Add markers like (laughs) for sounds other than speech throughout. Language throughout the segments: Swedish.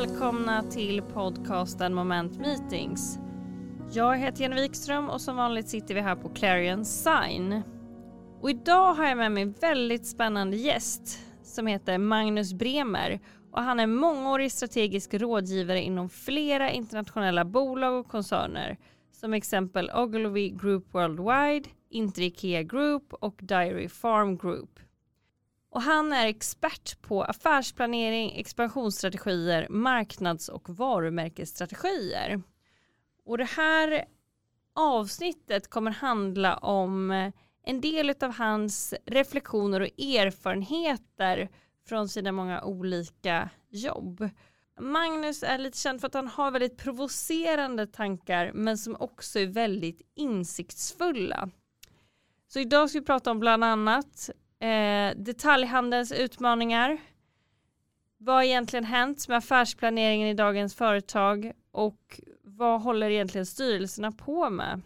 välkomna till podcasten Moment Meetings. Jag heter Jenny Wikström och som vanligt sitter vi här på Clarion Sign. Och idag har jag med mig en väldigt spännande gäst som heter Magnus Bremer och han är mångårig strategisk rådgivare inom flera internationella bolag och koncerner som exempel Ogilvy Group Worldwide, Inter-Ikea Group och Diary Farm Group. Och han är expert på affärsplanering, expansionsstrategier, marknads och varumärkesstrategier. Och det här avsnittet kommer handla om eh, en del av hans reflektioner och erfarenheter från sina många olika jobb. Magnus är lite känd för att han har väldigt provocerande tankar men som också är väldigt insiktsfulla. Så idag ska vi prata om bland annat eh, detaljhandelns utmaningar. Vad har egentligen hänt med affärsplaneringen i dagens företag och vad håller egentligen styrelserna på med?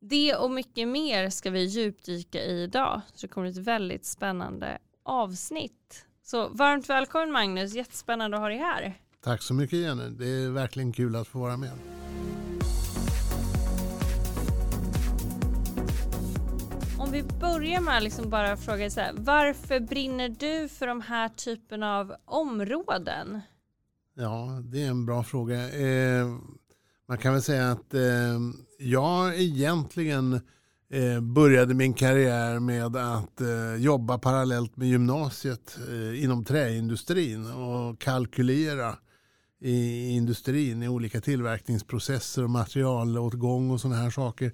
Det och mycket mer ska vi djupdyka i idag. Så det kommer ett väldigt spännande avsnitt. Så varmt välkommen Magnus, jättespännande att ha dig här. Tack så mycket Jenny, det är verkligen kul att få vara med. Vi börjar med att liksom bara fråga så här, varför brinner du för de här typen av områden? Ja, det är en bra fråga. Eh, man kan väl säga att eh, jag egentligen eh, började min karriär med att eh, jobba parallellt med gymnasiet eh, inom träindustrin och kalkylera i industrin i olika tillverkningsprocesser och materialåtgång och sådana här saker.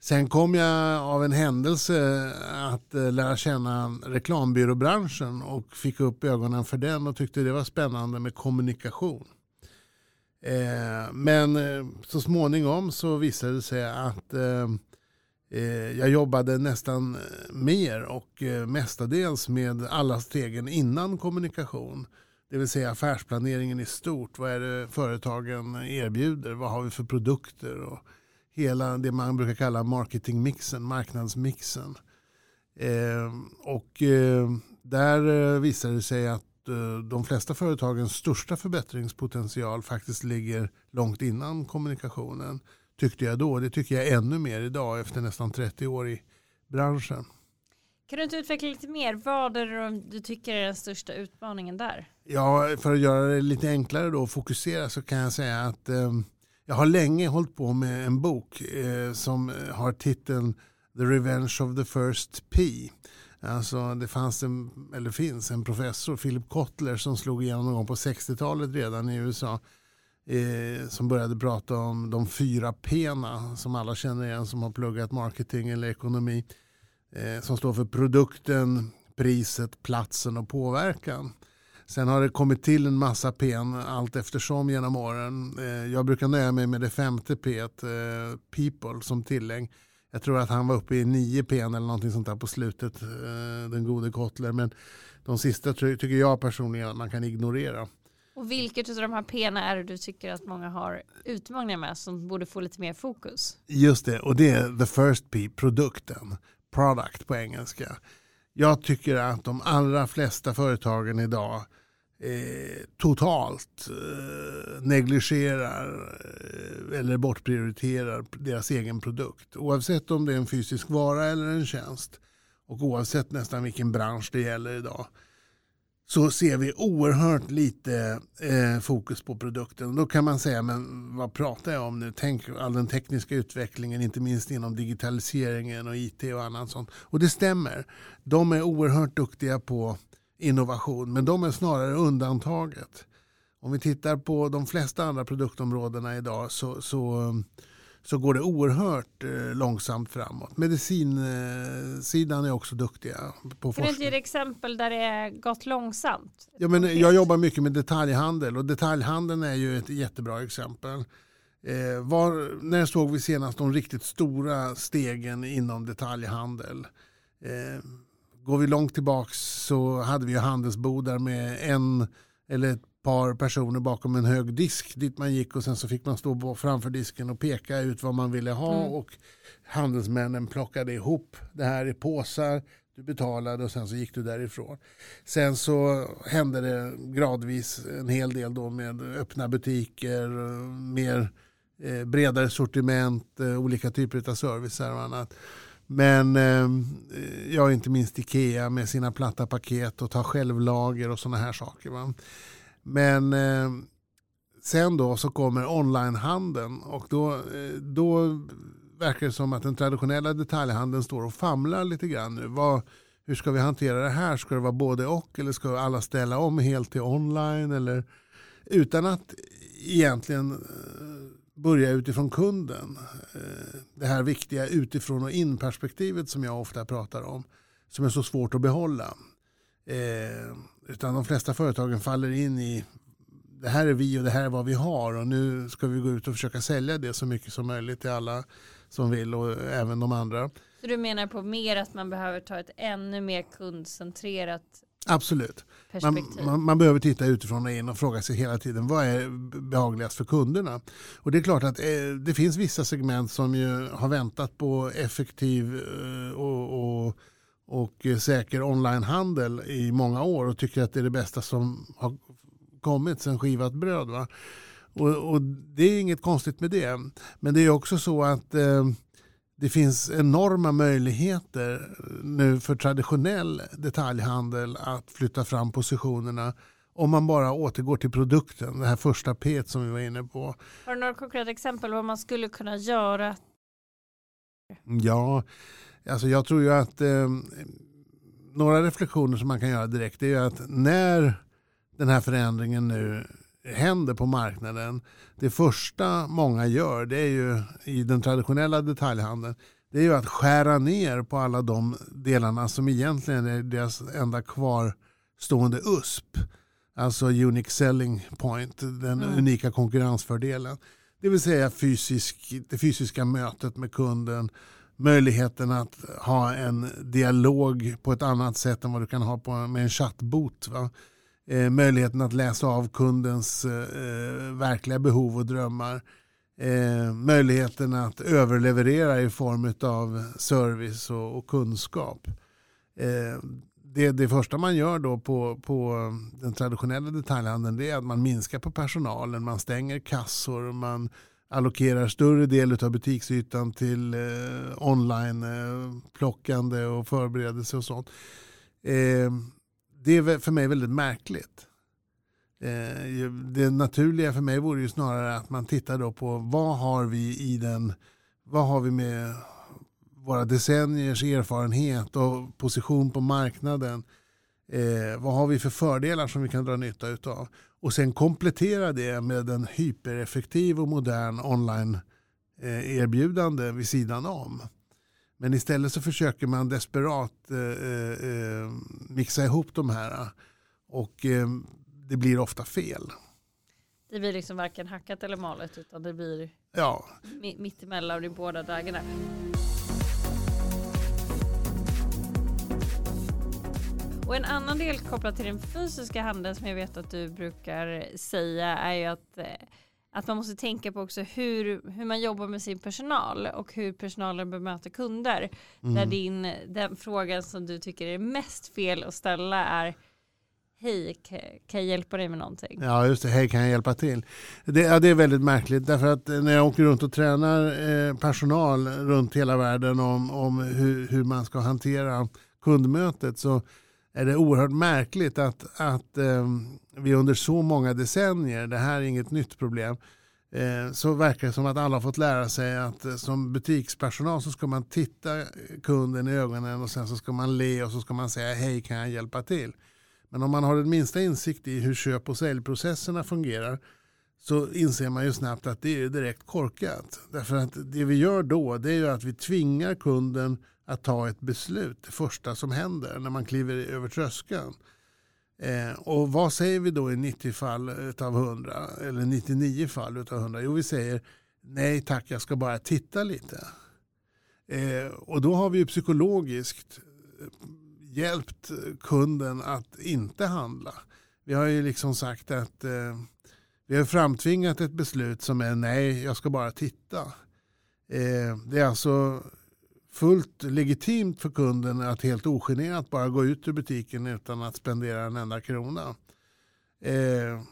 Sen kom jag av en händelse att eh, lära känna reklambyråbranschen och fick upp ögonen för den och tyckte det var spännande med kommunikation. Eh, men eh, så småningom så visade det sig att jag jobbade nästan mer och mestadels med alla stegen innan kommunikation. Det vill säga affärsplaneringen i stort. Vad är det företagen erbjuder? Vad har vi för produkter? Och hela det man brukar kalla marketingmixen, marknadsmixen. Eh, och eh, där visade det sig att eh, de flesta företagens största förbättringspotential faktiskt ligger långt innan kommunikationen. Tyckte jag då. Det tycker jag ännu mer idag efter nästan 30 år i branschen. Kan du inte utveckla lite mer? Vad är det du tycker är den största utmaningen där? Ja, för att göra det lite enklare då och fokusera så kan jag säga att eh, jag har länge hållit på med en bok eh, som eh, har titeln The Revenge of the First P. Alltså det fanns en, eller finns en professor, Philip Kotler, som slog igenom någon gång på 60-talet redan i USA. Eh, som började prata om de fyra P som alla känner igen som har pluggat marketing eller ekonomi. Eh, som står för produkten, priset, platsen och påverkan. Sen har det kommit till en massa P allt eftersom genom åren. Eh, jag brukar nöja mig med det femte P, eh, people, som tillägg. Jag tror att han var uppe i nio P eller någonting sånt där på slutet, den gode Kotler. Men de sista tycker jag personligen att man kan ignorera. Och vilket av de här P är det du tycker att många har utmaningar med som borde få lite mer fokus? Just det, och det är the first P, produkten product på engelska. Jag tycker att de allra flesta företagen idag eh, totalt eh, negligerar eh, eller bortprioriterar deras egen produkt. Oavsett om det är en fysisk vara eller en tjänst och oavsett nästan vilken bransch det gäller idag så ser vi oerhört lite eh, fokus på produkten. Då kan man säga, men vad pratar jag om nu? Tänk all den tekniska utvecklingen, inte minst inom digitaliseringen och IT och annat sånt. Och det stämmer. De är oerhört duktiga på innovation, men de är snarare undantaget. Om vi tittar på de flesta andra produktområdena idag så, så så går det oerhört eh, långsamt framåt. Medicinsidan är också duktiga på forskning. Kan du ge exempel där det gått långsamt? Ja, men jag jobbar mycket med detaljhandel och detaljhandeln är ju ett jättebra exempel. Eh, var, när såg vi senast de riktigt stora stegen inom detaljhandel? Eh, går vi långt tillbaka så hade vi handelsbodar med en eller ett par personer bakom en hög disk dit man gick och sen så fick man stå framför disken och peka ut vad man ville ha mm. och handelsmännen plockade ihop det här i påsar, Du betalade och sen så gick du därifrån. Sen så hände det gradvis en hel del då med öppna butiker, mer eh, bredare sortiment, eh, olika typer av servicer och annat. Men eh, ja, inte minst Ikea med sina platta paket och ta självlager och sådana här saker. Va? Men eh, sen då så kommer onlinehandeln och då, eh, då verkar det som att den traditionella detaljhandeln står och famlar lite grann nu. Vad, hur ska vi hantera det här? Ska det vara både och eller ska alla ställa om helt till online? Eller, utan att egentligen eh, börja utifrån kunden. Eh, det här viktiga utifrån och in perspektivet som jag ofta pratar om. Som är så svårt att behålla. Eh, utan de flesta företagen faller in i det här är vi och det här är vad vi har och nu ska vi gå ut och försöka sälja det så mycket som möjligt till alla som vill och även de andra. Så du menar på mer att man behöver ta ett ännu mer kundcentrerat Absolut. Man, man, man, behöver titta utifrån och in och fråga sig hela tiden vad är behagligast för kunderna. Och det är klart att eh, det finns vissa segment som ju har väntat på effektiv eh, och, och, och säker onlinehandel i många år och tycker att det är det bästa som har kommit sen skivat bröd. Va? Och, och det är inget konstigt med det. Men det är också så att eh, det finns enorma möjligheter nu för traditionell detaljhandel att flytta fram positionerna om man bara återgår till produkten, det här första P som vi var inne på. Har du några konkreta exempel vad man skulle kunna göra? Ja, alltså jag tror ju att eh, några reflektioner som man kan göra direkt är att när den här förändringen nu händer på marknaden. Det första många gör det är ju i den traditionella detaljhandeln det är ju att skära ner på alla de delarna som egentligen är deras enda kvarstående USP. Alltså unique selling point, den mm. unika konkurrensfördelen. Det vill säga fysisk, det fysiska mötet med kunden, möjligheten att ha en dialog på ett annat sätt än vad du kan ha på, med en chattbot. Va? Eh, möjligheten att läsa av kundens eh, eh, verkliga behov och drömmar. Eh, möjligheten att överleverera i form av service och, och kunskap. Eh, det, det första man gör då på, på den traditionella detaljhandeln det är att man minskar på personalen, man stänger kassor, man allokerar större del av butiksytan till eh, online eh, plockande och förberedelse och sånt. Eh, det är för mig väldigt märkligt. Eh, det naturliga för mig vore ju snarare att man tittar då på vad har vi i den, vad har vi med våra decenniers erfarenhet och position på marknaden. Eh, vad har vi för fördelar som vi kan dra nytta av? Och sen komplettera det med en hypereffektiv och modern online eh, erbjudande vid sidan om. Men istället så försöker man desperat eh, eh, mixa ihop de här och eh, det blir ofta fel. Det blir liksom varken hackat eller malet utan det blir ja. mittemellan i båda dagarna. Och en annan del kopplat till den fysiska handeln som jag vet att du brukar säga är ju att eh, att man måste tänka på också hur, hur man jobbar med sin personal och hur personalen bemöter kunder. Mm. Där din, den frågan som du tycker är mest fel att ställa är Hej, kan jag hjälpa dig med någonting? Ja, just det. Hej, kan jag hjälpa till? Det, ja, det är väldigt märkligt därför att när jag åker runt och tränar eh, personal runt hela världen om, om hur, hur man ska hantera kundmötet så är det oerhört märkligt att, att eh, vi under så många decennier, det här är inget nytt problem, eh, så verkar det som att alla har fått lära sig att eh, som butikspersonal så ska man titta kunden i ögonen och sen så ska man le och så ska man säga hej kan jag hjälpa till. Men om man har den minsta insikt i hur köp och säljprocesserna fungerar så inser man ju snabbt att det är direkt korkat. Därför att det vi gör då det är ju att vi tvingar kunden att ta ett beslut, det första som händer när man kliver över tröskeln. Eh, och vad säger vi då i 90 fall av 100 eller 99 fall av 100? Jo, vi säger nej tack, jag ska bara titta lite. Eh, och då har vi ju psykologiskt eh, hjälpt kunden att inte handla. Vi har ju liksom sagt att eh, vi har framtvingat ett beslut som är nej, jag ska bara titta. Eh, det är alltså fullt legitimt för kunden att helt ogenerat bara gå ut ur butiken utan att spendera en enda krona. Eh,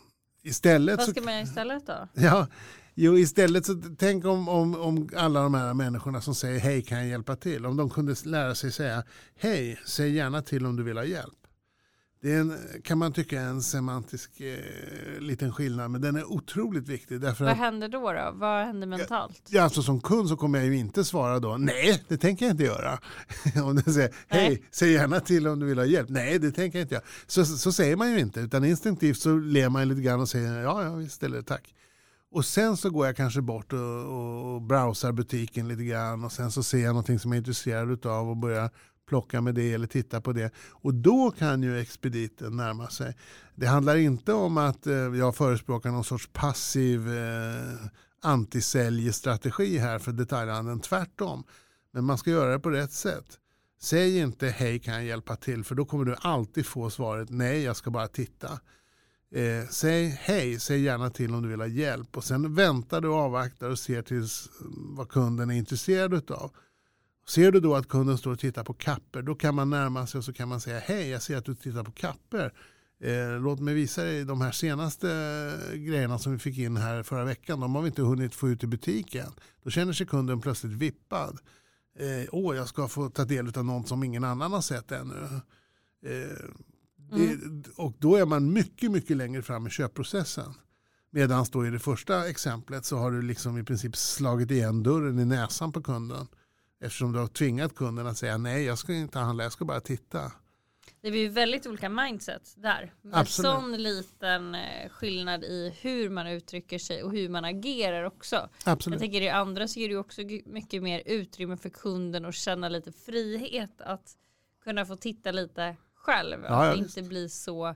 istället Vad ska man göra istället då? (laughs) Ja, jo, istället så tänk om, om, om alla de här människorna som säger hej kan jag hjälpa till. Om de kunde lära sig säga hej, säg gärna till om du vill ha hjälp. Det är en, kan man tycka är en semantisk eh, liten skillnad men den är otroligt viktig. Därför Vad att, händer då? då? Vad händer mentalt? ja, alltså som kund så kommer jag ju inte svara då nej det tänker jag inte göra. (laughs) om du säger hej säg gärna till om du vill ha hjälp. Nej det tänker jag inte göra. Så, så säger man ju inte utan instinktivt så ler man lite grann och säger ja ja visst eller tack. Och sen så går jag kanske bort och, och, och browsar butiken lite grann och sen så ser jag någonting som jag är intresserad av och börjar plocka med det eller titta på det. Och då kan ju expediten närma sig. Det handlar inte om att eh, jag förespråkar någon sorts passiv eh, antisäljstrategi här för detaljhandeln. Tvärtom. Men man ska göra det på rätt sätt. Säg inte hej kan jag hjälpa till för då kommer du alltid få svaret nej jag ska bara titta. Eh, säg hej, säg gärna till om du vill ha hjälp och sen väntar du och avvaktar och ser tills mm, vad kunden är intresserad av. Ser du då att kunden står och tittar på kapper då kan man närma sig och så kan man säga hej jag ser att du tittar på kapper. Eh, låt mig visa dig de här senaste grejerna som vi fick in här förra veckan. De har vi inte hunnit få ut i butiken. Då känner sig kunden plötsligt vippad. Eh, Åh, jag ska få ta del av något som ingen annan har sett ännu. Eh, det, och då är man mycket, mycket längre fram i köpprocessen. Medan då i det första exemplet så har du liksom i princip slagit igen dörren i näsan på kunden. Eftersom du har tvingat kunden att säga nej, jag ska inte handla, jag ska bara titta. Det blir väldigt olika mindset där. Med sån liten eh, skillnad i hur man uttrycker sig och hur man agerar också. Jag Absolut. tänker i andra så ger det också mycket mer utrymme för kunden att känna lite frihet att kunna få titta lite själv. Ja, ja, och visst. inte bli så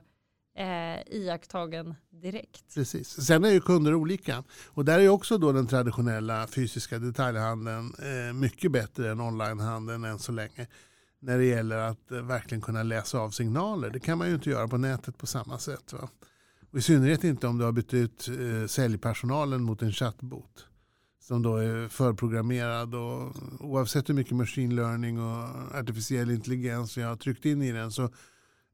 eh, iakttagen direkt. Precis. Sen är ju kunder olika. Och där är ju också då den traditionella fysiska detaljhandeln eh, mycket bättre än onlinehandeln än så länge. När det gäller att eh, verkligen kunna läsa av signaler. Det kan man ju inte göra på nätet på samma sätt. Va? Och I synnerhet inte om du har bytt ut eh, säljpersonalen mot en chattbot. Som då är förprogrammerad och oavsett hur mycket machine learning och artificiell intelligens jag har tryckt in i den så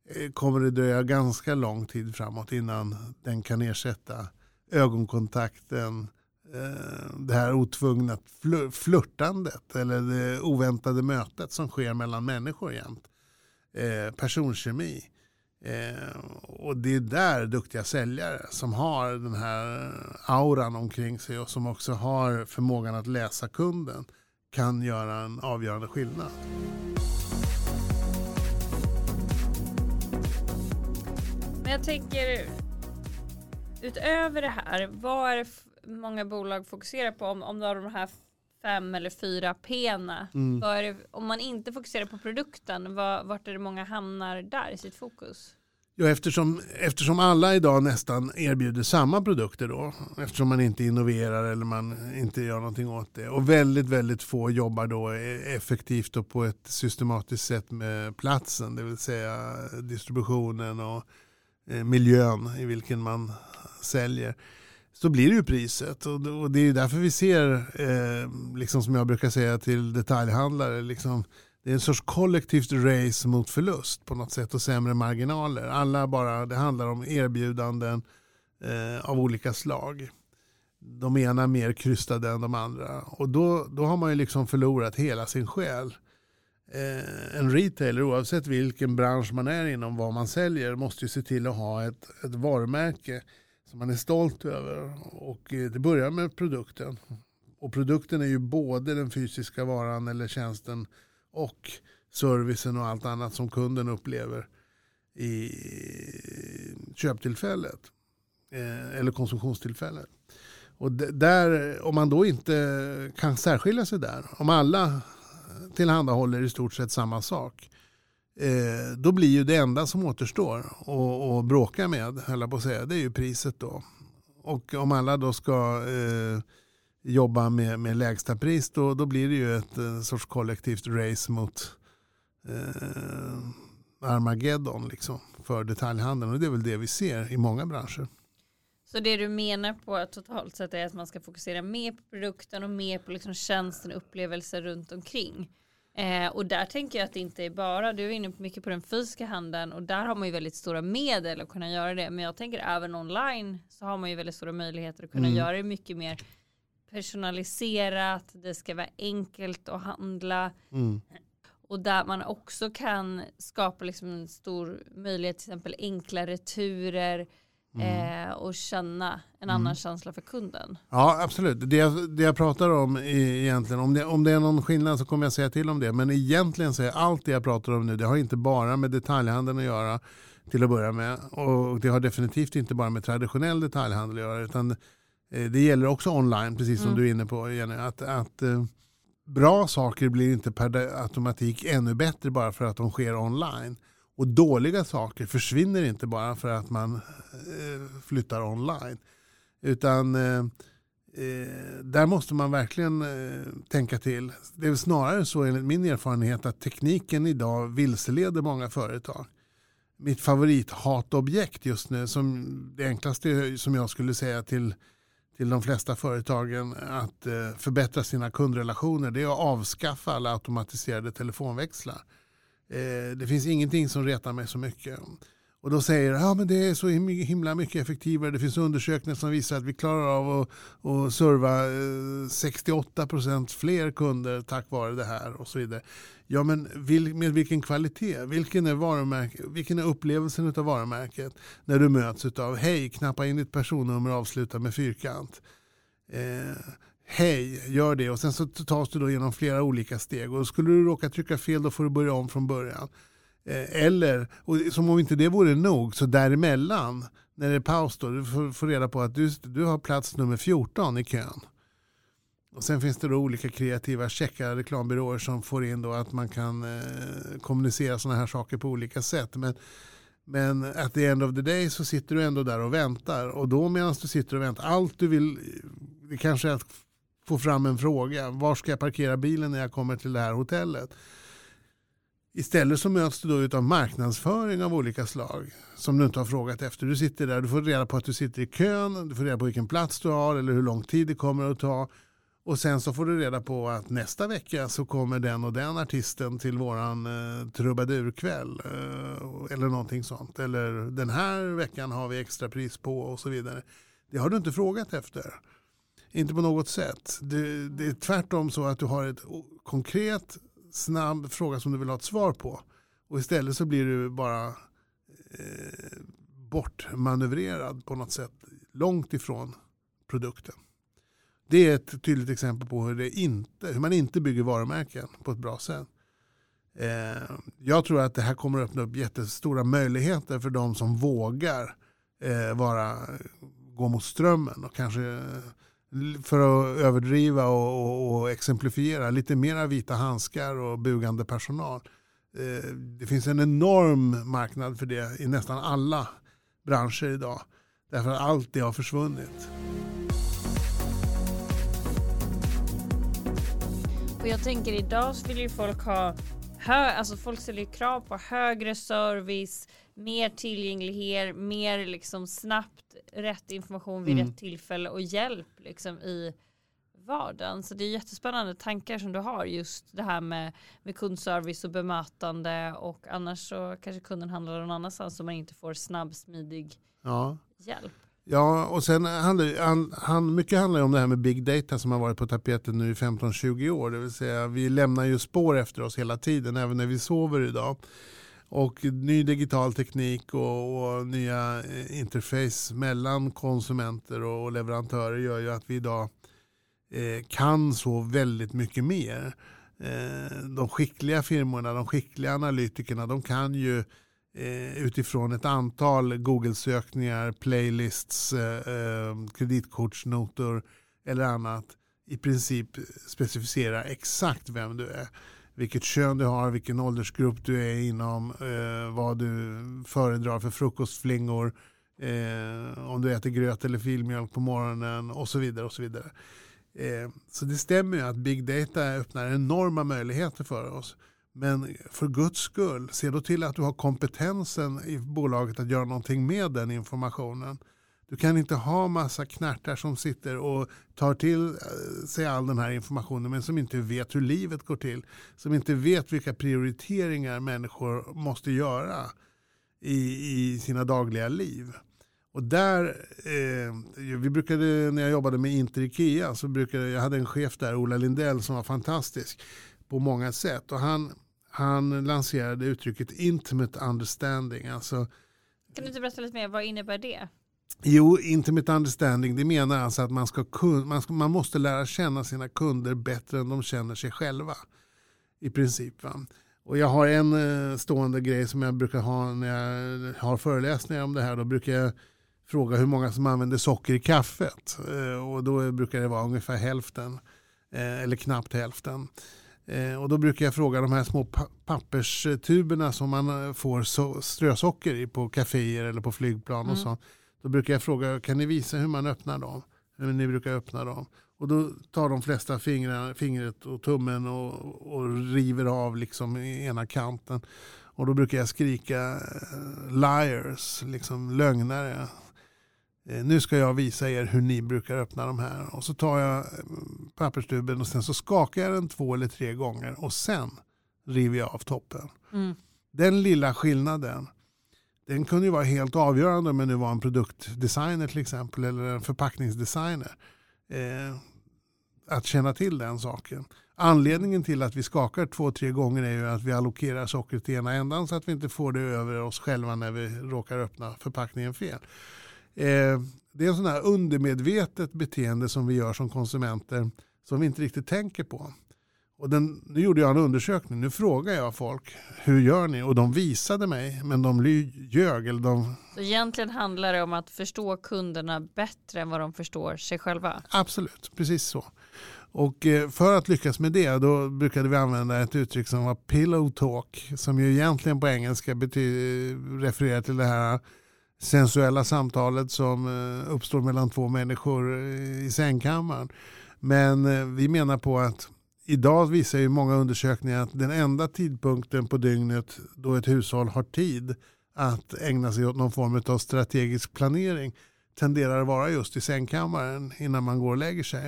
Eh, kommer det dröja ganska lång tid framåt innan den kan ersätta ögonkontakten, eh, det här otvungna flörtandet eller det oväntade mötet som sker mellan människor jämt. Eh, personkemi. Och det är där duktiga säljare som har den här auran omkring sig och som också har förmågan att läsa kunden kan göra en avgörande skillnad. Men jag tänker utöver det här, vad är det många bolag fokuserar på om, om du har de här fem eller fyra P'na? Mm. Det, om man inte fokuserar på produkten, vad, vart är det många hamnar där i sitt fokus? Ja, eftersom, eftersom alla idag nästan erbjuder samma produkter då, eftersom man inte innoverar eller man inte gör någonting åt det. Och väldigt, väldigt få jobbar då e- effektivt och på ett systematiskt sätt med platsen, det vill säga distributionen och Eh, miljön i vilken man säljer. Så blir det ju priset och det- är ju därför vi ser, eh, liksom som jag brukar säga till detaljhandlare, liksom, det är en sorts kollektivt race mot förlust på något sätt och sämre marginaler. Alla bara, det handlar om erbjudanden eh, av olika slag. De ena mer krystade än de andra. Och då, då har man ju liksom förlorat hela sin själ. Eh, en retailer, oavsett vilken bransch man är inom, vad man säljer, måste ju se till att ha ett, ett varumärke som man är stolt över. Och eh, det börjar med produkten. Och produkten är ju både den fysiska varan eller tjänsten och servicen och allt annat som kunden upplever i köptillfället eh, eller konsumtionstillfället. Och där, om man då inte kan särskilja sig där, om alla tillhandahåller i stort sett samma sak, eh, då blir ju det enda som återstår och, bråka med, höll jag på att säga, det är ju priset då. Och om alla då ska eh, jobba med, med lägsta pris då, då blir det ju ett eh, sorts kollektivt race mot eh, Armageddon liksom, för detaljhandeln. Och det är väl det vi ser i många branscher. Så det du menar på totalt sett är att man ska fokusera mer på produkten och mer på liksom tjänsten och upplevelser runt omkring. Eh, och där tänker jag att det inte är bara, du är inne mycket på den fysiska handeln och där har man ju väldigt stora medel att kunna göra det. Men jag tänker även online så har man ju väldigt stora möjligheter att kunna mm. göra det mycket mer personaliserat, det ska vara enkelt att handla. Mm. Och där man också kan skapa liksom en stor möjlighet, till exempel enkla returer, Mm. Eh, och känna en annan mm. känsla för kunden. Ja absolut, det jag, det jag pratar om egentligen, om det, om det är någon skillnad så kommer jag säga till om det. Men egentligen så är allt det jag pratar om nu, det har inte bara med detaljhandeln att göra till att börja med. Och det har definitivt inte bara med traditionell detaljhandel att göra. Utan eh, det gäller också online, precis som mm. du är inne på Jenny. Att, att eh, bra saker blir inte per automatik ännu bättre bara för att de sker online. Och dåliga saker försvinner inte bara för att man eh, flyttar online. Utan eh, eh där måste man verkligen eh, tänka till. Det är snarare så enligt min erfarenhet att tekniken idag vilseleder många företag. Mitt favorithatobjekt just nu, som det enklaste som jag skulle säga till, till de flesta företagen att eh, förbättra sina kundrelationer, det är att avskaffa alla automatiserade telefonväxlar. Eh, det finns ingenting som retar mig så mycket. Och då säger att ja, det är så himla mycket effektivare. Det finns undersökningar som visar att vi klarar av att, att serva eh, 68% fler kunder tack vare det här och så vidare. Ja, men med vilken kvalitet? Vilken är, varumärke, vilken är upplevelsen av varumärket när du möts av hej, knappa in ditt personnummer och avsluta med fyrkant. Eh, hej, gör det och sen så tas du då genom flera olika steg och skulle du råka trycka fel då får du börja om från början. Eh, eller, och som om inte det vore nog, så däremellan när det är paus då, du får, får reda på att du, du har plats nummer 14 i kön. Och sen finns det då olika kreativa checkar, reklambyråer som får in då att man kan eh, kommunicera sådana här saker på olika sätt. Men, men at the end of the day så sitter du ändå där och väntar. Och då medan du sitter och väntar, allt du vill, det kanske är att få fram en fråga. Var ska jag parkera bilen när jag kommer till det här hotellet? Istället så möts du då av marknadsföring av olika slag som du inte har frågat efter. Du sitter där, du får reda på att du sitter i kön, du får reda på vilken plats du har eller hur lång tid det kommer att ta. Och sen så får du reda på att nästa vecka så kommer den och den artisten till våran eh, trubadurkväll eh, eller någonting sånt. Eller den här veckan har vi extra pris på och så vidare. Det har du inte frågat efter. Inte på något sätt. Det, det, är tvärtom så att du har ett konkret, snabb fråga som du vill ha ett svar på. Och istället så blir du bara eh, bortmanövrerad på något sätt. Långt ifrån produkten. Det är ett tydligt exempel på hur, det inte, hur man inte bygger varumärken på ett bra sätt. Eh, jag tror att det här kommer att öppna upp jättestora möjligheter för de som vågar eh, vara, gå mot strömmen och kanske för att överdriva och, och, och, exemplifiera, lite mera vita handskar och bugande personal. Eh, det finns en enorm marknad för det i nästan alla branscher idag. Därför att allt det har försvunnit. Och jag tänker idag så vill ju folk ha hö, alltså folk ställer krav på högre service, mer tillgänglighet, mer liksom snabbt rätt information vid mm. rätt tillfälle och hjälp liksom i vardagen. Så det är jättespännande tankar som du har just det här med, med kundservice och bemötande och annars så kanske kunden handlar någon annanstans så man inte får snabb, smidig ja. hjälp. Ja, och sen handlar han, han, mycket handlar om det här med big data som har varit på tapeten nu i 15-20 år. Det vill säga vi lämnar ju spår efter oss hela tiden, även när vi sover idag. Och ny digital teknik och, och nya eh, interface mellan konsumenter och leverantörer gör ju att vi idag eh, kan så väldigt mycket mer. Eh, de skickliga firmorna, de skickliga analytikerna, de kan ju eh, utifrån ett antal Google-sökningar, playlists, eh, eh, kreditkortsnotor eller annat i princip specificera exakt vem du är vilket kön du har, vilken åldersgrupp du är inom, eh, vad du föredrar för frukostflingor, eh, om du äter gröt eller filmjölk på morgonen och så vidare. och Så vidare. Eh, så det stämmer ju att big data öppnar enorma möjligheter för oss. Men för guds skull, se då till att du har kompetensen i bolaget att göra någonting med den informationen. Du kan inte ha massa knärtar som sitter och tar till eh, sig all den här informationen men som inte vet hur livet går till. Som inte vet vilka prioriteringar människor måste göra i, i sina dagliga liv. Och där, eh, vi brukade, när jag jobbade med Inter Ikea, så brukade, jag hade en chef där, Ola Lindell, som var fantastisk på många sätt. Och han, han lanserade uttrycket intimate understanding. Alltså, kan du inte berätta lite mer, vad innebär det? Jo, intimate understanding, det menar alltså att man, ska, man, ska, man måste lära känna sina kunder bättre än de känner sig själva. I princip. Va? Och jag har en eh, stående grej som jag brukar ha när jag har föreläsningar om det här. Då brukar jag fråga hur många som använder socker i kaffet. Eh, och då brukar det vara ungefär hälften. Eh, eller knappt hälften. Och då brukar jag fråga de här små papperstuberna som man får strösocker i på kaféer eller på flygplan mm. och så. Då brukar jag fråga, kan ni visa hur man öppnar dem? Hur ni brukar öppna dem. Och då tar de flesta fingrar, fingret och tummen och, och river av liksom ena kanten. Och då brukar jag skrika eh, liars, liksom lögnare. Eh, nu ska jag visa er hur ni brukar öppna de här. Och så tar jag eh, papperstuben och sen så skakar jag den två eller tre gånger och sen river jag av toppen. Mm. Den lilla skillnaden den kunde ju vara helt avgörande om jag nu var en produktdesigner till exempel eller en förpackningsdesigner. Eh, att känna till den saken. Anledningen till att vi skakar två, tre gånger är ju att vi allokerar sockret till ena ändan så att vi inte får det över oss själva när vi råkar öppna förpackningen fel. Eh, det är en sån här undermedvetet beteende som vi gör som konsumenter som vi inte riktigt tänker på. Och den, nu gjorde jag en undersökning, nu frågar jag folk hur gör ni? Och de visade mig, men de ljög. Eller de... Så egentligen handlar det om att förstå kunderna bättre än vad de förstår sig själva? Absolut, precis så. Och eh, för att lyckas med det då brukade vi använda ett uttryck som var pillow talk som ju egentligen på engelska refererar till det här sensuella samtalet som eh, uppstår mellan två människor eh, i sängkammaren. Men vi menar på att idag visar ju många undersökningar att den enda tidpunkten på dygnet då ett hushåll har tid att ägna sig åt någon form av strategisk planering tenderar att vara just i sängkammaren innan man går och lägger sig.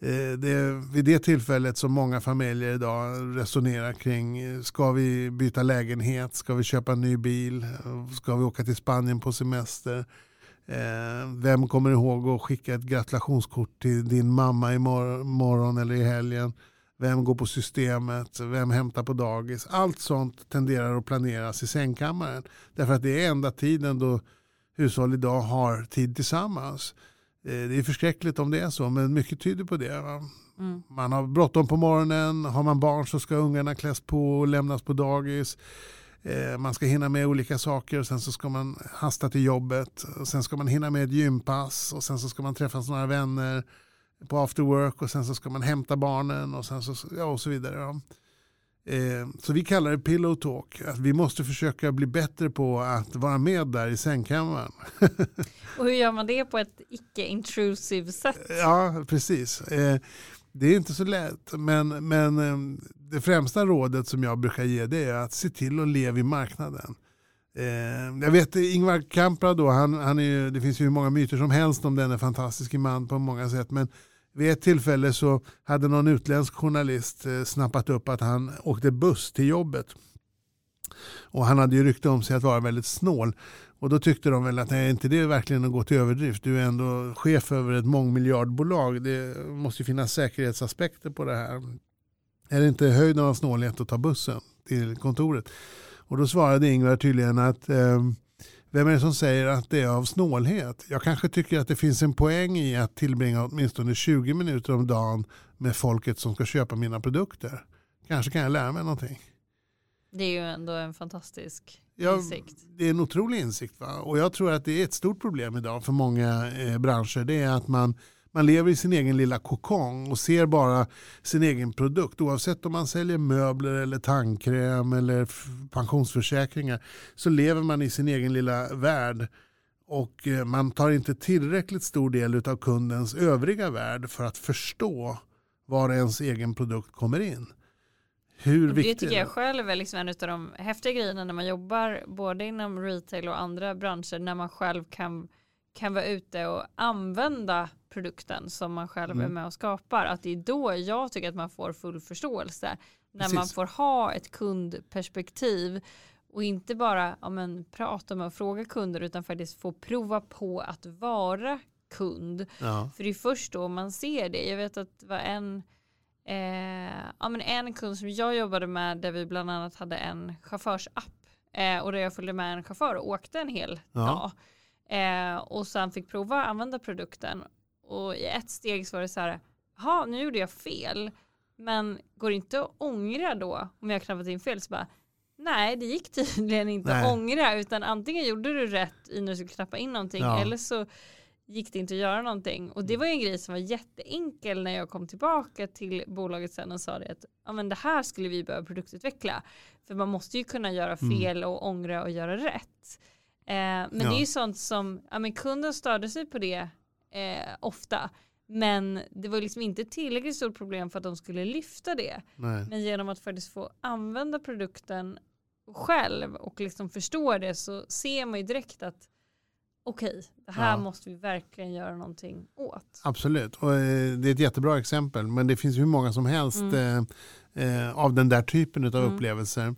Eh, det är vid det tillfället som många familjer idag resonerar kring eh, ska vi byta lägenhet, ska vi köpa en ny bil, ska vi åka till Spanien på semester. Eh, vem kommer ihåg att skicka ett gratulationskort till din mamma imorgon eller i helgen? Vem går på systemet? Vem hämtar på dagis? Allt sånt tenderar att planeras i sängkammaren. Därför att det är enda tiden då hushåll idag har tid tillsammans. Eh, det är förskräckligt om det är så, men mycket tyder på det. Mm. Man har bråttom på morgonen, har man barn så ska ungarna kläs på och lämnas på dagis. Eh, man ska hinna med olika saker och sen så ska man hasta till jobbet. Och sen ska man hinna med ett gympass och sen så ska man träffa några vänner på after work och sen så ska man hämta barnen och, sen så, ja, och så vidare. Ja. Eh, så vi kallar det pillow talk. Att vi måste försöka bli bättre på att vara med där i sängkammaren. (laughs) och hur gör man det på ett icke-intrusive sätt? Ja, precis. Eh, det är inte så lätt, men, men eh, det främsta rådet som jag brukar ge det är att se till att leva i marknaden. Eh, jag vet Ingvar Kamprad då, han, han är, det finns ju hur många myter som helst om denne fantastiska man på många sätt, men vid ett tillfälle så hade någon utländsk journalist eh, snappat upp att han åkte buss till jobbet. Och han hade ju rykte om sig att vara väldigt snål. Och då tyckte de väl att nej, inte det är verkligen att gå till överdrift. Du är ändå chef över ett mångmiljardbolag. Det måste ju finnas säkerhetsaspekter på det här. Är det inte höjden av snålhet att ta bussen till kontoret? Och då svarade Ingvar tydligen att eh, vem är det som säger att det är av snålhet? Jag kanske tycker att det finns en poäng i att tillbringa åtminstone 20 minuter om dagen med folket som ska köpa mina produkter. Kanske kan jag lära mig någonting. Det är ju ändå en fantastisk ja, insikt. Det är en otrolig insikt. Va? Och jag tror att det är ett stort problem idag för många eh, branscher. Det är att man man lever i sin egen lilla kokong och ser bara sin egen produkt. Oavsett om man säljer möbler eller tandkräm eller pensionsförsäkringar så lever man i sin egen lilla värld och eh, man tar inte tillräckligt stor del av kundens övriga värld för att förstå var ens egen produkt kommer in. Hur det viktigt tycker jag själv är liksom en av de häftiga grejerna när man jobbar både inom retail och andra branscher när man själv kan kan vara ute och använda produkten som man själv mm. är med och skapar. Att det är då jag tycker att man får full förståelse. När Precis. man får ha ett kundperspektiv och inte bara ja, men, prata med och fråga kunder utan faktiskt få prova på att vara kund. Ja. För det är först då man ser det. Jag vet att det var en, eh, ja, men en kund som jag jobbade med där vi bland annat hade en chaufförsapp eh, och där jag följde med en chaufför och åkte en hel ja. dag. Eh, och sen fick prova att använda produkten och i ett steg så var det så här, ja nu gjorde jag fel men går det inte att ångra då om jag knappat in fel så bara Nej, det gick tydligen inte Nej. att ångra utan antingen gjorde du rätt i när du skulle knappa in någonting ja. eller så gick det inte att göra någonting. Och det var en grej som var jätteenkel när jag kom tillbaka till bolaget sen och sa det att ja, men det här skulle vi behöva produktutveckla. För man måste ju kunna göra mm. fel och ångra och göra rätt. Eh, men ja. det är ju sånt som, ja men kunden störde sig på det eh, ofta. Men det var liksom inte tillräckligt stort problem för att de skulle lyfta det. Nej. Men genom att faktiskt få använda produkten själv och liksom förstå det så ser man ju direkt att okej, okay, det här ja. måste vi verkligen göra någonting åt. Absolut, och eh, det är ett jättebra exempel. Men det finns hur många som helst mm. eh, av den där typen av mm. upplevelser.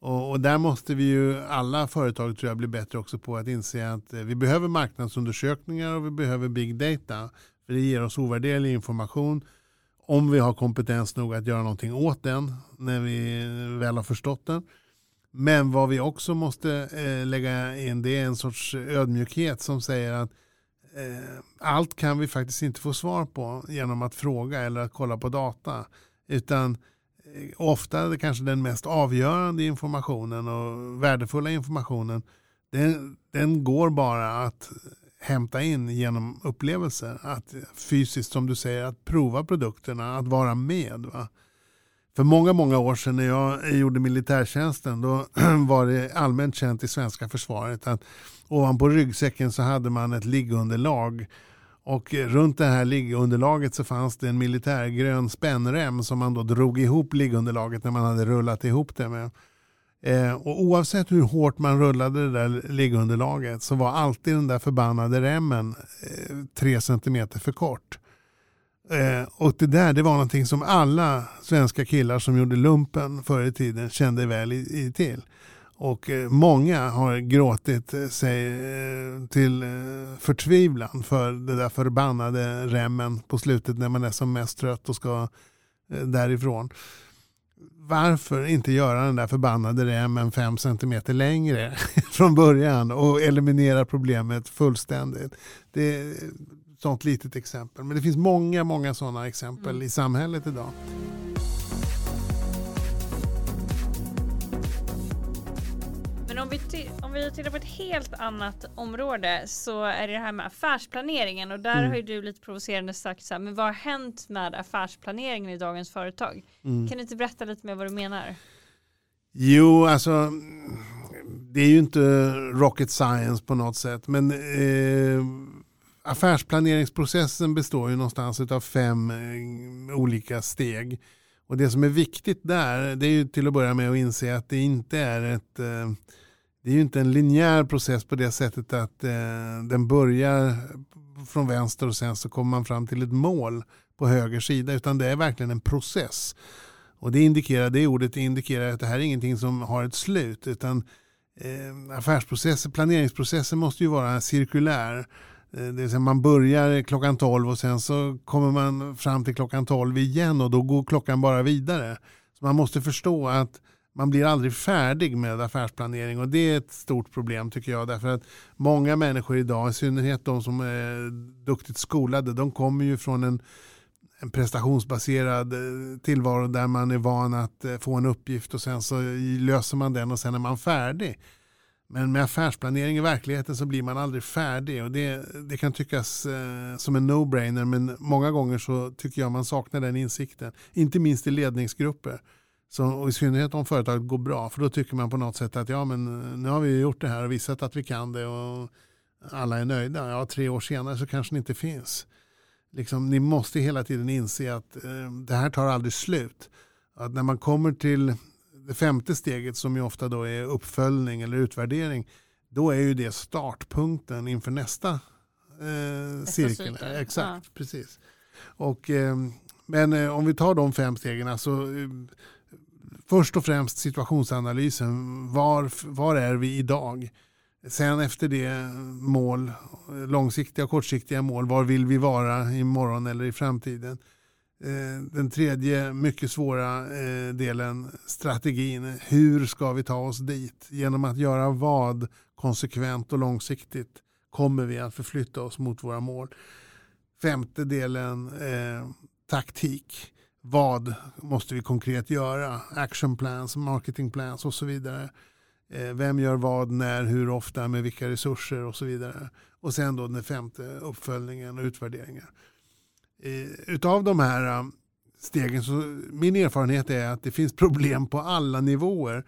Och, och, där måste vi ju alla företag tror jag bli bättre också på att inse att eh, vi behöver marknadsundersökningar och vi behöver big data. För det ger oss ovärderlig information om vi har kompetens nog att göra någonting åt den när vi väl har förstått den. Men vad vi också måste eh, lägga in det är en sorts ödmjukhet som säger att eh, allt kan vi faktiskt inte få svar på genom att fråga eller att kolla på data. Utan eh, Eh, ofta kanske den mest avgörande informationen och värdefulla informationen den, den går bara att hämta in genom upplevelser. Att fysiskt som du säger, att prova produkterna, att vara med. Va? För många, många år sedan när jag gjorde militärtjänsten då (clears throat) var det allmänt känt i svenska försvaret att ovanpå ryggsäcken så hade man ett liggunderlag och runt det här liggunderlaget så fanns det en militärgrön spännrem som man då drog ihop liggunderlaget när man hade rullat ihop det med. Eh, och oavsett hur hårt man rullade det där liggunderlaget så var alltid den där förbannade remmen eh, tre centimeter för kort. Eh, och det där det var någonting som alla svenska killar som gjorde lumpen förr i tiden kände väl i, i till. Och eh, många har gråtit eh, sig eh, till förtvivlan för det där förbannade remmen på slutet när man är som mest trött och ska därifrån. Varför inte göra den där förbannade remmen fem centimeter längre (laughs) från början och eliminera problemet fullständigt. Det, sånt litet exempel. Men det finns många, många sådana exempel mm. i samhället idag. Vi, om vi tittar på ett helt annat område så är det det här med affärsplaneringen och där mm. har ju du lite provocerande sagt så här, men vad har hänt med affärsplaneringen i dagens företag? Mm. Kan du inte berätta lite mer vad du menar? Jo, alltså det är ju inte rocket science på något sätt, men eh, affärsplaneringsprocessen består ju någonstans av fem eh, olika steg. Och det som är viktigt där det är ju till att börja med att inse att det inte är ett eh, det är ju inte en linjär process på det sättet att eh, den börjar från vänster och sen så kommer man fram till ett mål på höger sida utan det är verkligen en process. Och det indikerar, det ordet indikerar att det här är ingenting som har ett slut utan eh, affärsprocessen, planeringsprocessen måste ju vara cirkulär. Eh, det vill säga man börjar klockan 12 och sen så kommer man fram till klockan 12 igen och då går klockan bara vidare. Så man måste förstå att man blir aldrig färdig med affärsplanering och det är ett stort problem tycker jag. Därför att många människor idag, i synnerhet de som är duktigt skolade, de kommer ju från en, en prestationsbaserad eh, tillvaro där man är van att eh, få en uppgift och sen så löser man den och sen är man färdig. Men med affärsplanering i verkligheten så blir man aldrig färdig och det, det kan tyckas eh, som en no-brainer men många gånger så tycker jag man saknar den insikten. Inte minst i ledningsgrupper. Så, och I synnerhet om företaget går bra för då tycker man på något sätt att ja men nu har vi gjort det här och visat att vi kan det och alla är nöjda. Ja, tre år senare så kanske det inte finns. Liksom, ni måste hela tiden inse att eh, det här tar aldrig slut. Att när man kommer till det femte steget som ju ofta då är uppföljning eller utvärdering, då är ju det startpunkten inför nästa eh, cirkeln. cykel, Exakt, ja. precis. Och, eh, men eh, om vi tar de fem stegen, alltså, eh, först och främst situationsanalysen. Var, var är vi idag? Sen efter det mål, långsiktiga och kortsiktiga mål. Var vill vi vara imorgon eller i framtiden? Eh, den tredje mycket svåra eh, delen, strategin. Hur ska vi ta oss dit? Genom att göra vad konsekvent och långsiktigt kommer vi att förflytta oss mot våra mål. Femte delen, eh, taktik. Vad måste vi konkret göra? Action plans, marketing plans och så vidare. Eh, vem gör vad, när, hur ofta, med vilka resurser och så vidare. Och sen då den femte uppföljningen och utvärderingen. Eh, utav de här eh, stegen så min erfarenhet är att det finns problem på alla nivåer.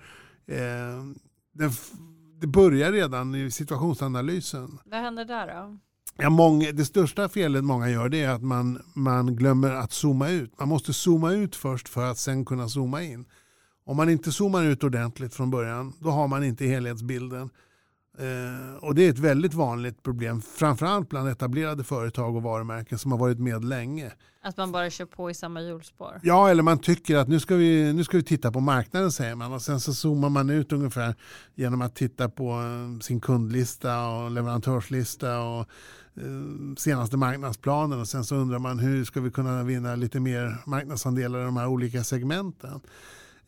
Det börjar redan i situationsanalysen. Vad händer där då? Ja, många, det största felet många gör det är att man, man glömmer att zooma ut. Man måste zooma ut först för att sen kunna zooma in. Om man inte zoomar ut ordentligt från början då har man inte helhetsbilden. Eh, och det är ett väldigt vanligt problem, framförallt bland etablerade företag och varumärken som har varit med länge. Att man bara kör på i samma hjulspår? Ja, eller man tycker att nu ska, vi, nu ska vi titta på marknaden säger man och sen så zoomar man ut ungefär genom att titta på eh, sin kundlista och leverantörslista och senaste marknadsplanen och sen så undrar man hur ska vi kunna vinna lite mer marknadsandelar i de här olika segmenten.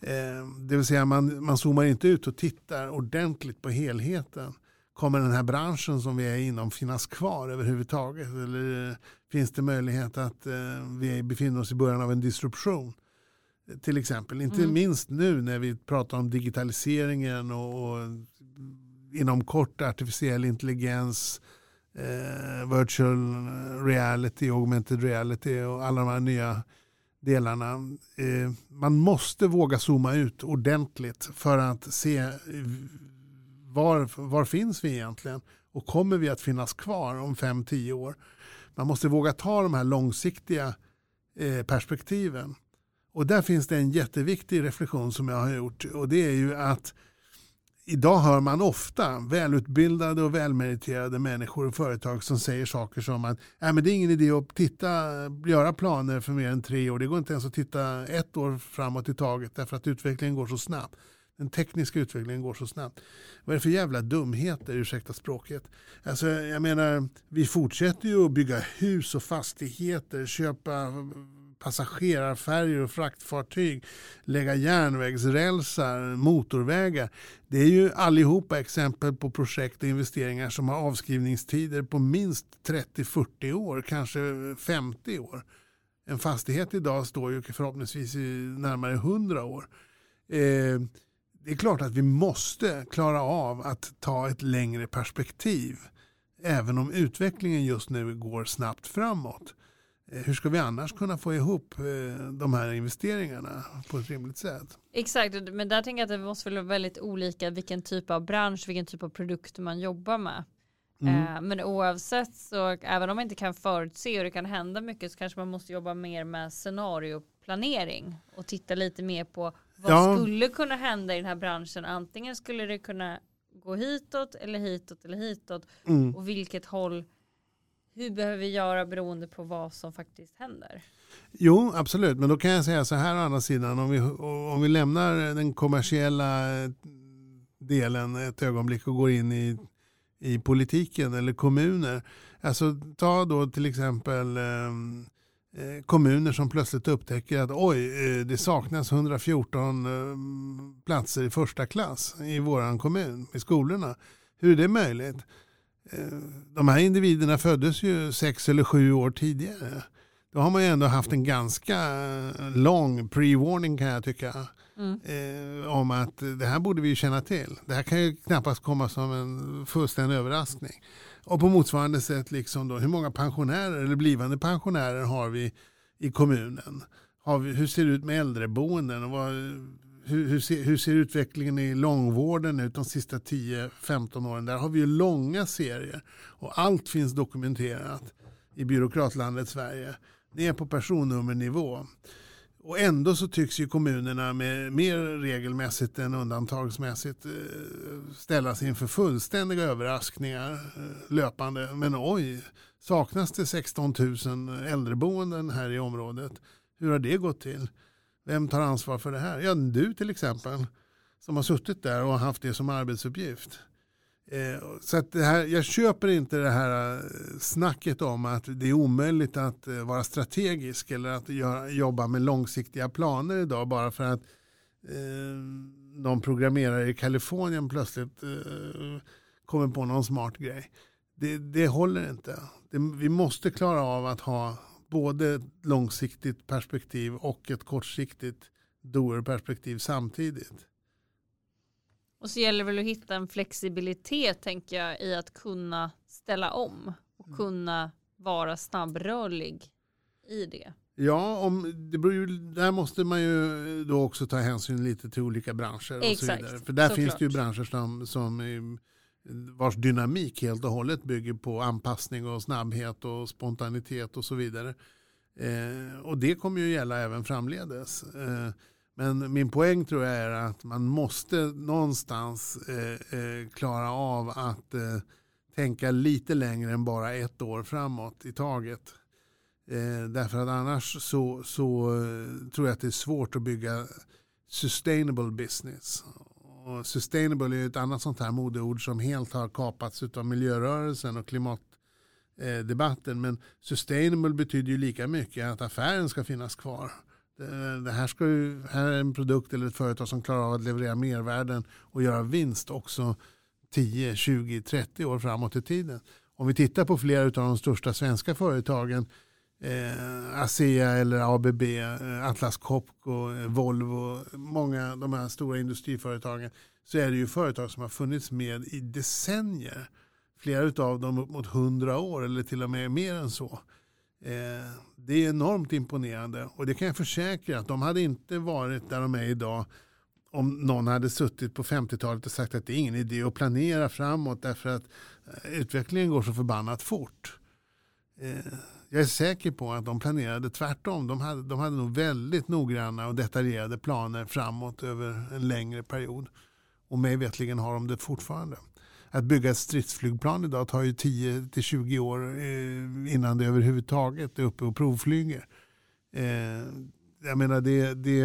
Eh, det vill säga man, man zoomar inte ut och tittar ordentligt på helheten. Kommer den här branschen som vi är inom finnas kvar överhuvudtaget? Eller eh, finns det möjlighet att eh, vi befinner oss i början av en disruption? Eh, Till exempel, inte Mm. minst nu när vi pratar om digitaliseringen och, och inom kort artificiell intelligens, eh, virtual reality, augmented reality och alla de här nya delarna. Eh, man måste våga zooma ut ordentligt för att se var, var finns vi egentligen och kommer vi att finnas kvar om 5-10 år. Man måste våga ta de här långsiktiga eh, perspektiven. Och där finns det en jätteviktig reflektion som jag har gjort och det är ju att idag hör man ofta välutbildade och välmeriterade människor och företag som säger saker som att äh, men det är ingen idé att titta, göra planer för mer än tre år. Det går inte ens att titta ett år framåt i taget därför att utvecklingen går så snabbt. Den tekniska utvecklingen går så snabbt. Vad är det för jävla dumheter, ursäkta språket? Alltså, jag menar, vi fortsätter ju att bygga hus och fastigheter, köpa passagerarfärjor och fraktfartyg, lägga järnvägsrälsar, motorvägar. Det är ju allihopa exempel på projekt och investeringar som har avskrivningstider på minst 30-40 år, kanske 50 år. En fastighet idag står ju förhoppningsvis i närmare 100 år. Eh, det är klart att vi måste klara av att ta ett längre perspektiv. Även om utvecklingen just nu går snabbt framåt. Hur ska vi annars kunna få ihop eh, de här investeringarna på ett rimligt sätt? Exakt, men där tänker jag att det måste vara väldigt olika vilken typ av bransch, vilken typ av produkt man jobbar med. Mm. Eh, men oavsett så, även om man inte kan förutse och det kan hända mycket så kanske man måste jobba mer med scenarioplanering och titta lite mer på vad Ja. skulle kunna hända i den här branschen. Antingen skulle det kunna gå hitåt eller hitåt eller hitåt Mm. och vilket håll hur behöver vi göra beroende på vad som faktiskt händer. Jo, absolut. Men då kan jag säga så här å andra sidan. Om vi, om vi lämnar den kommersiella eh, delen ett ögonblick och går in i, i politiken eller kommuner. Alltså ta då till exempel ehm, eh, kommuner som plötsligt upptäcker att oj, eh, det saknas 114 eh, platser i första klass i våran kommun, i skolorna. Hur är det möjligt? Eh, De här individerna föddes ju sex eller sju år tidigare. Då har man ju ändå haft en ganska eh, lång pre-warning kan jag tycka. Mm. Eh, om att det här borde vi ju känna till. Det här kan ju knappast komma som en fullständig överraskning. Och på motsvarande sätt, liksom då, hur många pensionärer eller blivande pensionärer har vi i kommunen? Har vi, hur ser det ut med äldreboenden? Och vad, hur, hur, ser, hur ser utvecklingen i långvården ut de sista 10-15 åren? Där har vi ju långa serier och allt finns dokumenterat i byråkratlandet Sverige ner på personnummernivå. Och ändå så tycks ju kommunerna med mer regelmässigt än undantagsmässigt eh, ställas inför fullständiga överraskningar eh, löpande. Men oj, saknas det 16 000 äldreboenden här i området. Hur har det gått till? Vem tar ansvar för det här? Ja, du till exempel som har suttit där och haft det som arbetsuppgift. Eh, så att det här, jag köper inte det här eh, snacket om att det är omöjligt att eh, vara strategisk eller att göra, jobba med långsiktiga planer idag bara för att eh, någon programmerare i Kalifornien plötsligt eh, kommer på någon smart grej. Det, det håller inte. Det, vi måste klara av att ha både ett långsiktigt perspektiv och ett kortsiktigt doer-perspektiv samtidigt. Och så gäller det väl att hitta en flexibilitet tänker jag i att kunna ställa om och mm. kunna vara snabbrörlig i det. Ja, om, det beror ju, där måste man ju då också ta hänsyn lite till olika branscher. Och Exakt, så vidare. För där finns klart. det ju branscher som, som vars dynamik helt och hållet bygger på anpassning och snabbhet och spontanitet och så vidare. Eh, och det kommer ju gälla även framledes. Eh, men min poäng tror jag är att man måste någonstans eh, eh, klara av att eh, tänka lite längre än bara ett år framåt i taget. Eh, därför att annars så, så eh, tror jag att det är svårt att bygga sustainable business. Och sustainable är ett annat sånt här modeord som helt har kapats av miljörörelsen och klimatdebatten. Men sustainable betyder ju lika mycket att affären ska finnas kvar. Det här, ska ju, här är en produkt eller ett företag som klarar av att leverera mervärden och göra vinst också 10, 20, 30 år framåt i tiden. Om vi tittar på flera av de största svenska företagen, eh, ASEA eller ABB, eh, Atlas Copco, eh, Volvo, många av de här stora industriföretagen, så är det ju företag som har funnits med i decennier. Flera av dem upp mot 100 år eller till och med mer än så. Eh, det är enormt imponerande och det kan jag försäkra att de hade inte varit där de är idag om någon hade suttit på 50-talet och sagt att det är ingen idé att planera framåt därför att eh, utvecklingen går så förbannat fort. Eh, jag är säker på att de planerade tvärtom. De hade, de hade nog väldigt noggranna och detaljerade planer framåt över en längre period. Och mig vetligen har de det fortfarande att bygga ett stridsflygplan idag tar ju 10-20 år eh, innan det överhuvudtaget är uppe och provflyger. Eh, jag menar det, det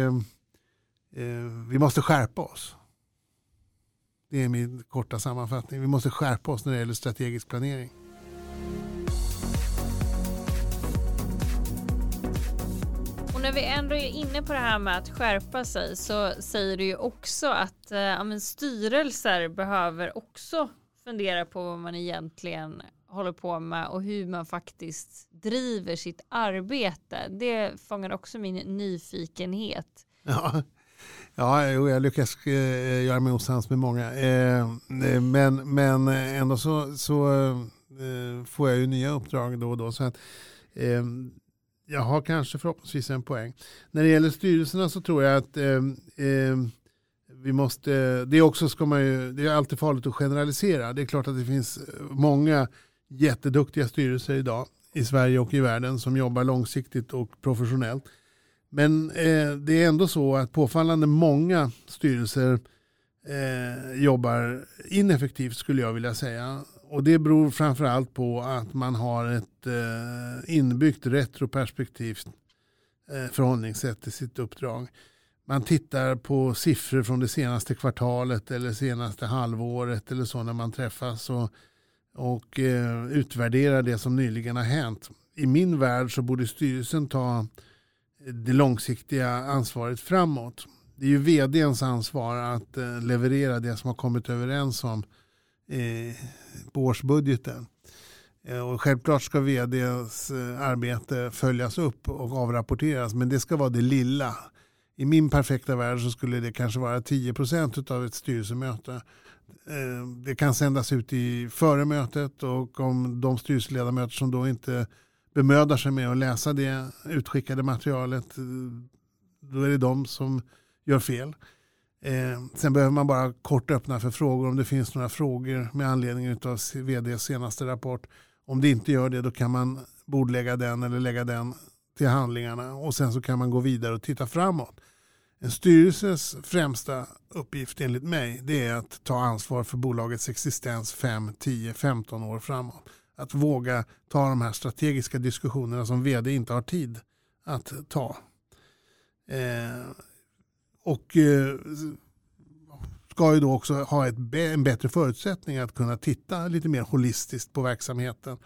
eh, vi måste skärpa oss. Det är min korta sammanfattning. Vi måste skärpa oss när det gäller strategisk planering. Och när vi ändå är inne på det här med att skärpa sig så säger du ju också att eh, styrelser behöver också fundera på vad man egentligen håller på med och hur man faktiskt driver sitt arbete. Det fångar också min nyfikenhet. Ja, ja jag lyckas eh, göra mig osams med många. Eh, eh, men, men ändå så, så får jag ju nya uppdrag då och då. Så att, jag har kanske förhoppningsvis en poäng. När det gäller styrelserna så tror jag att ehm, ehm, vi måste, det är också ska man ju, det är alltid farligt att generalisera. Det är klart att det finns eh, många jätteduktiga styrelser idag i Sverige och i världen som jobbar långsiktigt och professionellt. Men eh, det är ändå så att påfallande många styrelser eh, jobbar ineffektivt skulle jag vilja säga. Och det beror framförallt på att man har ett eh, inbyggt retroperspektivt eh, förhållningssätt till sitt uppdrag man tittar på siffror från det senaste kvartalet eller senaste halvåret eller så när man träffas och, och eh, utvärderar det som nyligen har hänt. I min värld så borde styrelsen ta det långsiktiga ansvaret framåt. Det är ju vdns ansvar att eh, leverera det som har kommit överens om eh, på årsbudgeten. Och självklart ska vds eh, arbete följas upp och avrapporteras men det ska vara det lilla i min perfekta värld så skulle det kanske vara 10% av ett styrelsemöte. Eh, det kan sändas ut i före mötet och om de styrelseledamöter som då inte bemödar sig med att läsa det utskickade materialet, eh, då är det de som gör fel. Eh, sen behöver man bara kort öppna för frågor om det finns några frågor med anledning av vds senaste rapport. Om det inte gör det då kan man bordlägga den eller lägga den till handlingarna och sen så kan man gå vidare och titta framåt. En styrelses främsta uppgift enligt mig det är att ta ansvar för bolagets existens 5, 10, 15 år framåt. Att våga ta de här strategiska diskussionerna som vd inte har tid att ta. Eh, och eh, ska ju då också ha ett, en bättre förutsättning att kunna titta lite mer holistiskt på verksamheten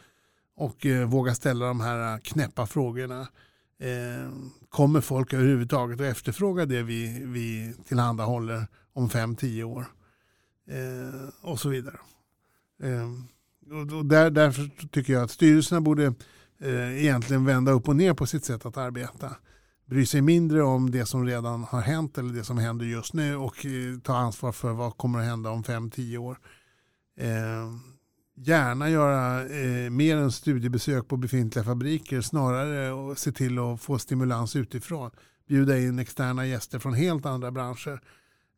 och eh, våga ställa de här eh, knäppa frågorna. Eh, kommer folk överhuvudtaget att efterfråga det vi, vi tillhandahåller om fem, tio år? Eh, och så vidare. Eh, och där, därför tycker jag att styrelserna borde eh, egentligen vända upp och ner på sitt sätt att arbeta. Bry sig mindre om det som redan har hänt eller det som händer just nu och eh, ta ansvar för vad kommer att hända om fem tio år. Eh, gärna göra eh, mer än studiebesök på befintliga fabriker snarare och se till att få stimulans utifrån. Bjuda in externa gäster från helt andra branscher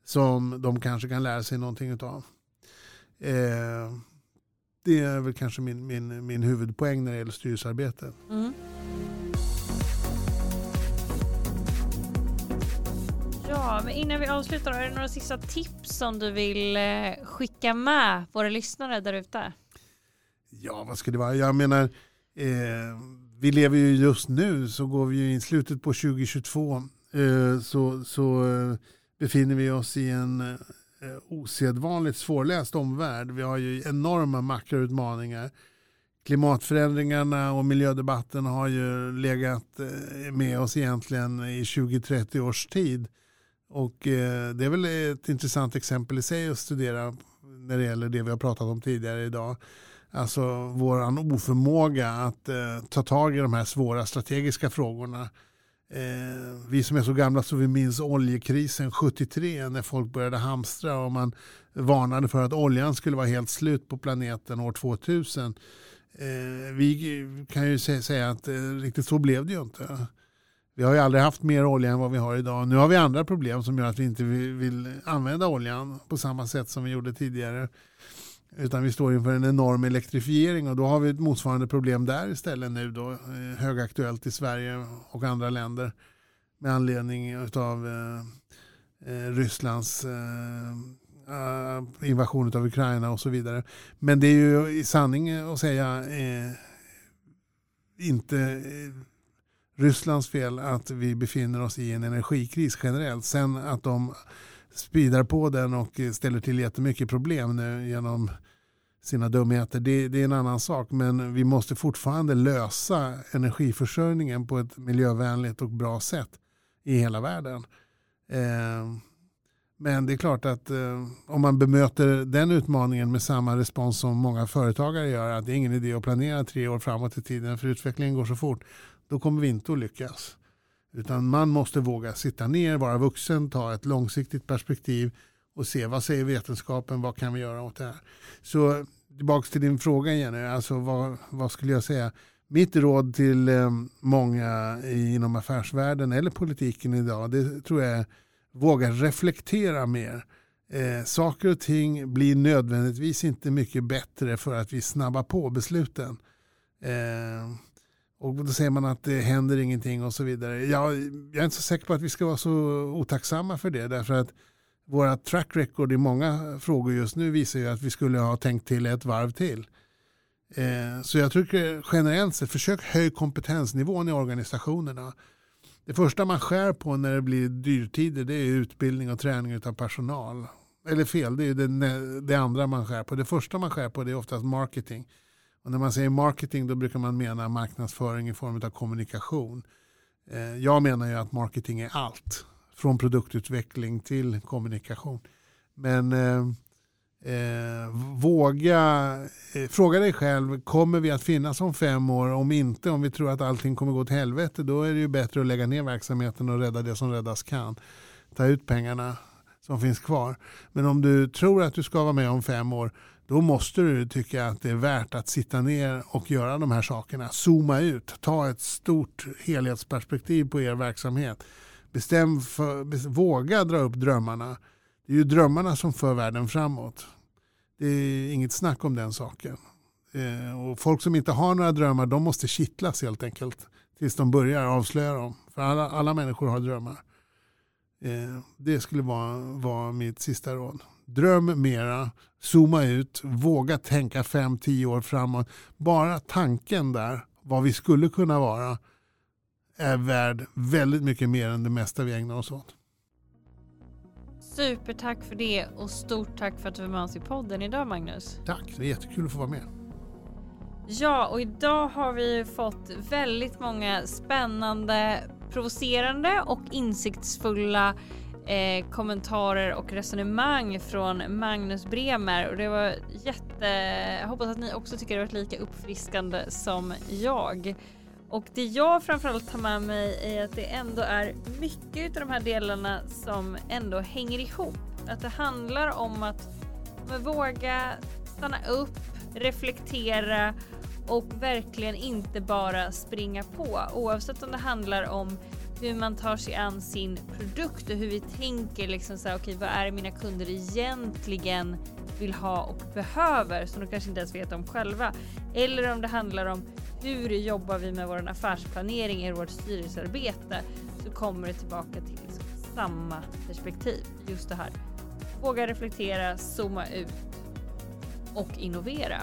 som de kanske kan lära sig någonting av. Eh, det är väl kanske min, min, min huvudpoäng när det gäller styrelsearbetet. Mm. Innan vi avslutar, är det några sista tips som du vill eh, skicka med våra lyssnare där ute? Ja, vad ska det vara? Jag menar, eh, vi lever ju just nu så går vi ju in slutet på 2022 eh, så, så eh, befinner vi oss i en eh, osedvanligt svårläst omvärld. Vi har ju enorma makroutmaningar. Klimatförändringarna och miljödebatten har ju legat eh, med oss egentligen i 20-30 års tid. Och eh, det är väl ett intressant exempel i sig att studera när det gäller det vi har pratat om tidigare idag. Alltså vår oförmåga att eh, ta tag i de här svåra strategiska frågorna. Eh, vi som är så gamla så vi minns oljekrisen 73 när folk började hamstra och man varnade för att oljan skulle vara helt slut på planeten år 2000. Eh, vi kan ju säga att eh, riktigt så blev det ju inte. Vi har ju aldrig haft mer olja än vad vi har idag. Nu har vi andra problem som gör att vi inte vill använda oljan på samma sätt som vi gjorde tidigare. Utan vi står inför en enorm elektrifiering och då har vi ett motsvarande problem där istället nu då. Eh, högaktuellt i Sverige och andra länder med anledning av eh, eh, Rysslands invasion av Ukraina och så vidare. Men det är ju i sanning att säga inte Rysslands fel att vi befinner oss i en energikris generellt. Sen att de spidar på den och ställer till jättemycket problem nu genom sina dumheter. Det, det, är en annan sak. Men vi måste fortfarande lösa energiförsörjningen på ett miljövänligt och bra sätt i hela världen. Eh, men det är klart att eh, om man bemöter den utmaningen med samma respons som många företagare gör, att det är ingen idé att planera tre år framåt i tiden för utvecklingen går så fort, då kommer vi inte att lyckas. Utan man måste våga sitta ner, vara vuxen, ta ett långsiktigt perspektiv och se vad säger vetenskapen, vad kan vi göra åt det här. Så tillbaka till din fråga Jenny. alltså vad, vad skulle jag säga? Mitt råd till eh, många inom affärsvärlden eller politiken idag, det tror jag är våga reflektera mer. Eh, saker och ting blir nödvändigtvis inte mycket bättre för att vi snabbar på besluten. Eh, och då säger man att det händer ingenting och så vidare. Jag, jag är inte så säker på att vi ska vara så otacksamma för det. Därför att våra track record i många frågor just nu visar ju att vi skulle ha tänkt till ett varv till. Eh, så jag tycker generellt sett, försök höj kompetensnivån i organisationerna. Det första man skär på när det blir dyrtider det är utbildning och träning av personal. Eller fel, det är det, det andra man skär på. Det första man skär på det är oftast marketing. Och när man säger marketing då brukar man mena marknadsföring i form av kommunikation. Eh, jag menar ju att marketing är allt. Från produktutveckling till kommunikation. Men eh, eh, våga eh, fråga dig själv, kommer vi att finnas om fem år? Om inte, om vi tror att allting kommer gå åt helvete, då är det ju bättre att lägga ner verksamheten och rädda det som räddas kan. Ta ut pengarna som finns kvar. Men om du tror att du ska vara med om fem år, då måste du tycka att det är värt att sitta ner och göra de här sakerna. Zooma ut, ta ett stort helhetsperspektiv på er verksamhet. Bestäm för, våga dra upp drömmarna. Det är ju drömmarna som för världen framåt. Det är inget snack om den saken. Eh, och folk som inte har några drömmar de måste kittlas helt enkelt tills de börjar avslöja dem. För alla, alla människor har drömmar. Eh, det skulle vara, vara mitt sista råd. dröm mera, zooma ut, våga tänka 5-10 år framåt. Bara tanken där, vad vi skulle kunna vara, är värd väldigt mycket mer än det mesta vi ägnar oss åt. Supertack för det och stort tack för att du var med oss i podden idag Magnus. Tack, det är jättekul att få vara med. Ja, och idag har vi fått väldigt många spännande, provocerande och insiktsfulla eh, kommentarer och resonemang från Magnus Bremer och det var jätte... Jag hoppas att ni också tycker det varit lika uppfriskande som jag. Och det jag framförallt tar med mig är att det ändå är mycket av de här delarna som ändå hänger ihop. Att det handlar om att våga stanna upp, reflektera och verkligen inte bara springa på oavsett om det handlar om hur man tar sig an sin produkt och hur vi tänker liksom så här, okej, okay, vad är det mina kunder egentligen vill ha och behöver som de kanske inte ens vet om själva. Eller om det handlar om hur jobbar vi med vår affärsplanering i vårt styrelsearbete så kommer det tillbaka till liksom samma perspektiv. Just det här. Våga reflektera, zooma ut och innovera.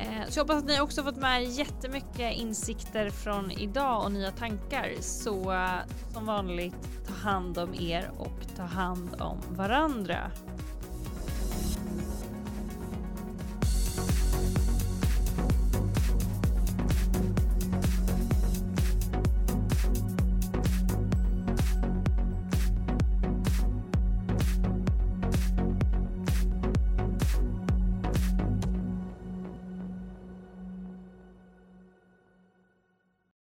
Eh, så jag hoppas att ni också fått med er jättemycket insikter från idag och nya tankar. Så eh, som vanligt, ta hand om er och ta hand om varandra.